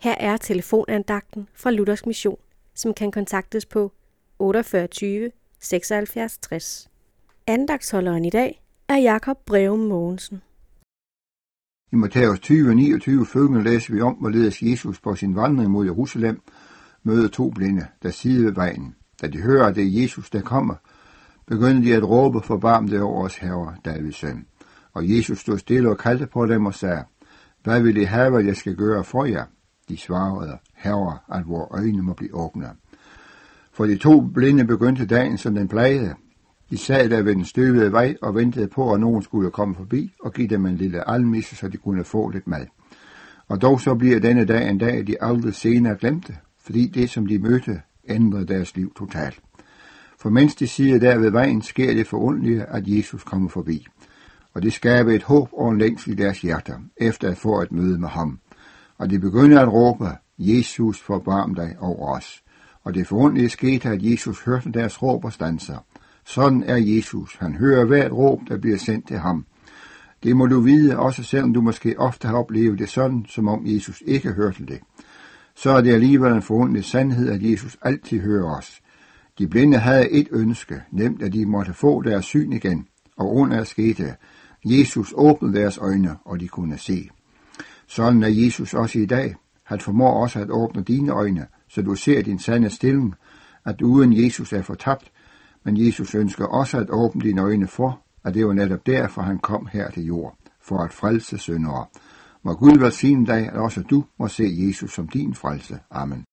Her er telefonandagten fra Luthers Mission, som kan kontaktes på 48 76 60. Andagsholderen i dag er Jakob Breum Mogensen. I Matthæus 20 29 følgende læser vi om, hvorledes Jesus på sin vandring mod Jerusalem møder to blinde, der sidder ved vejen. Da de hører, at det er Jesus, der kommer, begynder de at råbe forbarm det over os herre, Davids søn. Og Jesus stod stille og kaldte på dem og sagde, Hvad vil I have, hvad jeg skal gøre for jer? De svarede, Herre, at vores øjne må blive åbne. For de to blinde begyndte dagen som den plejede. De sad der ved den støvede vej og ventede på, at nogen skulle komme forbi og give dem en lille almisse, så de kunne få lidt mad. Og dog så bliver denne dag en dag, de aldrig senere glemte, fordi det, som de mødte, ændrede deres liv totalt. For mens de siger der ved vejen, sker det forundelige, at Jesus kommer forbi. Og det skaber et håb og en længsel i deres hjerter, efter at få et møde med ham. Og de begynder at råbe, Jesus forbarm dig over os. Og det forundelige skete, at Jesus hørte deres råb og stanser. Sådan er Jesus. Han hører hvert råb, der bliver sendt til ham. Det må du vide, også selvom du måske ofte har oplevet det sådan, som om Jesus ikke hørte det. Så er det alligevel en forundelig sandhed, at Jesus altid hører os. De blinde havde et ønske, nemt at de måtte få deres syn igen, og under skete. Jesus åbnede deres øjne, og de kunne se. Sådan er Jesus også i dag. Han formår også at åbne dine øjne, så du ser din sande stilling, at uden Jesus er fortabt, men Jesus ønsker også at åbne dine øjne for, at det var netop derfor, han kom her til jord, for at frelse syndere. Må Gud velsigne dig, at også du må se Jesus som din frelse. Amen.